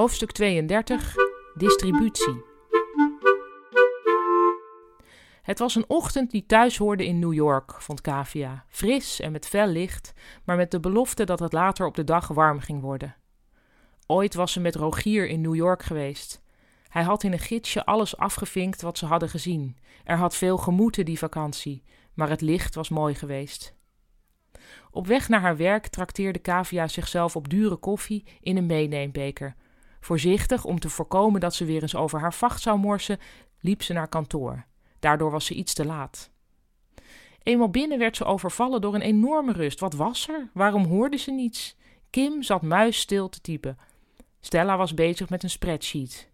Hoofdstuk 32 Distributie. Het was een ochtend die thuis hoorde in New York, vond Kavia. Fris en met fel licht, maar met de belofte dat het later op de dag warm ging worden. Ooit was ze met Rogier in New York geweest. Hij had in een gidsje alles afgevinkt wat ze hadden gezien. Er had veel gemoeten die vakantie, maar het licht was mooi geweest. Op weg naar haar werk trakteerde Kavia zichzelf op dure koffie in een meeneembeker. Voorzichtig, om te voorkomen dat ze weer eens over haar vacht zou morsen, liep ze naar kantoor. Daardoor was ze iets te laat. Eenmaal binnen werd ze overvallen door een enorme rust. Wat was er? Waarom hoorde ze niets? Kim zat muisstil te typen. Stella was bezig met een spreadsheet.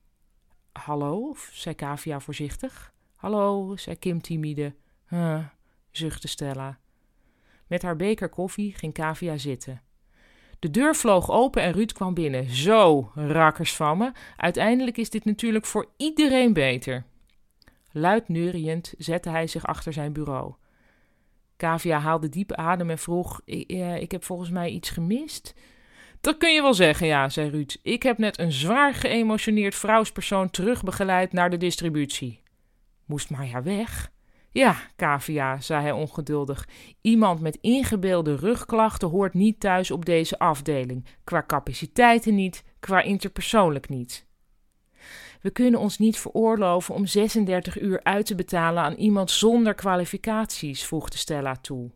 Hallo, zei Kavia voorzichtig. Hallo, zei Kim timide. Huh, zuchtte Stella. Met haar beker koffie ging Kavia zitten. De deur vloog open en Ruud kwam binnen. Zo, rakkers van me. Uiteindelijk is dit natuurlijk voor iedereen beter. Luid neuriënd zette hij zich achter zijn bureau. Kavia haalde diep adem en vroeg: ik, eh, heb volgens mij iets gemist. Dat kun je wel zeggen, ja, zei Ruud. Ik heb net een zwaar geëmotioneerd vrouwspersoon terugbegeleid naar de distributie. Moest Marja weg? Ja, Kavia, zei hij ongeduldig. Iemand met ingebeelde rugklachten hoort niet thuis op deze afdeling. Qua capaciteiten niet, qua interpersoonlijk niet. We kunnen ons niet veroorloven om 36 uur uit te betalen aan iemand zonder kwalificaties, voegde Stella toe.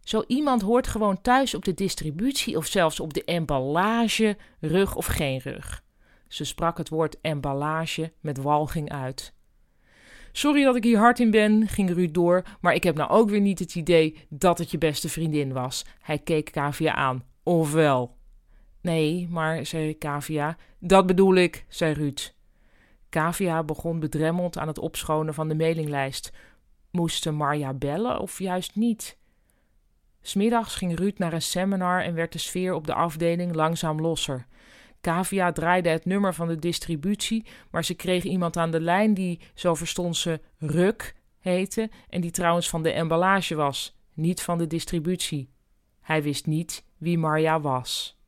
Zo iemand hoort gewoon thuis op de distributie of zelfs op de emballage, rug of geen rug. Ze sprak het woord emballage met walging uit. Sorry dat ik hier hard in ben, ging Ruud door, maar ik heb nou ook weer niet het idee dat het je beste vriendin was. Hij keek Kavia aan. Ofwel? Nee, maar, zei Kavia. Dat bedoel ik, zei Ruud. Kavia begon bedremmeld aan het opschonen van de mailinglijst. Moesten Marja bellen of juist niet? Smiddags ging Ruud naar een seminar en werd de sfeer op de afdeling langzaam losser. Kavia draaide het nummer van de distributie, maar ze kreeg iemand aan de lijn die, zo verstond ze, Ruk heette en die trouwens van de emballage was, niet van de distributie. Hij wist niet wie Marja was.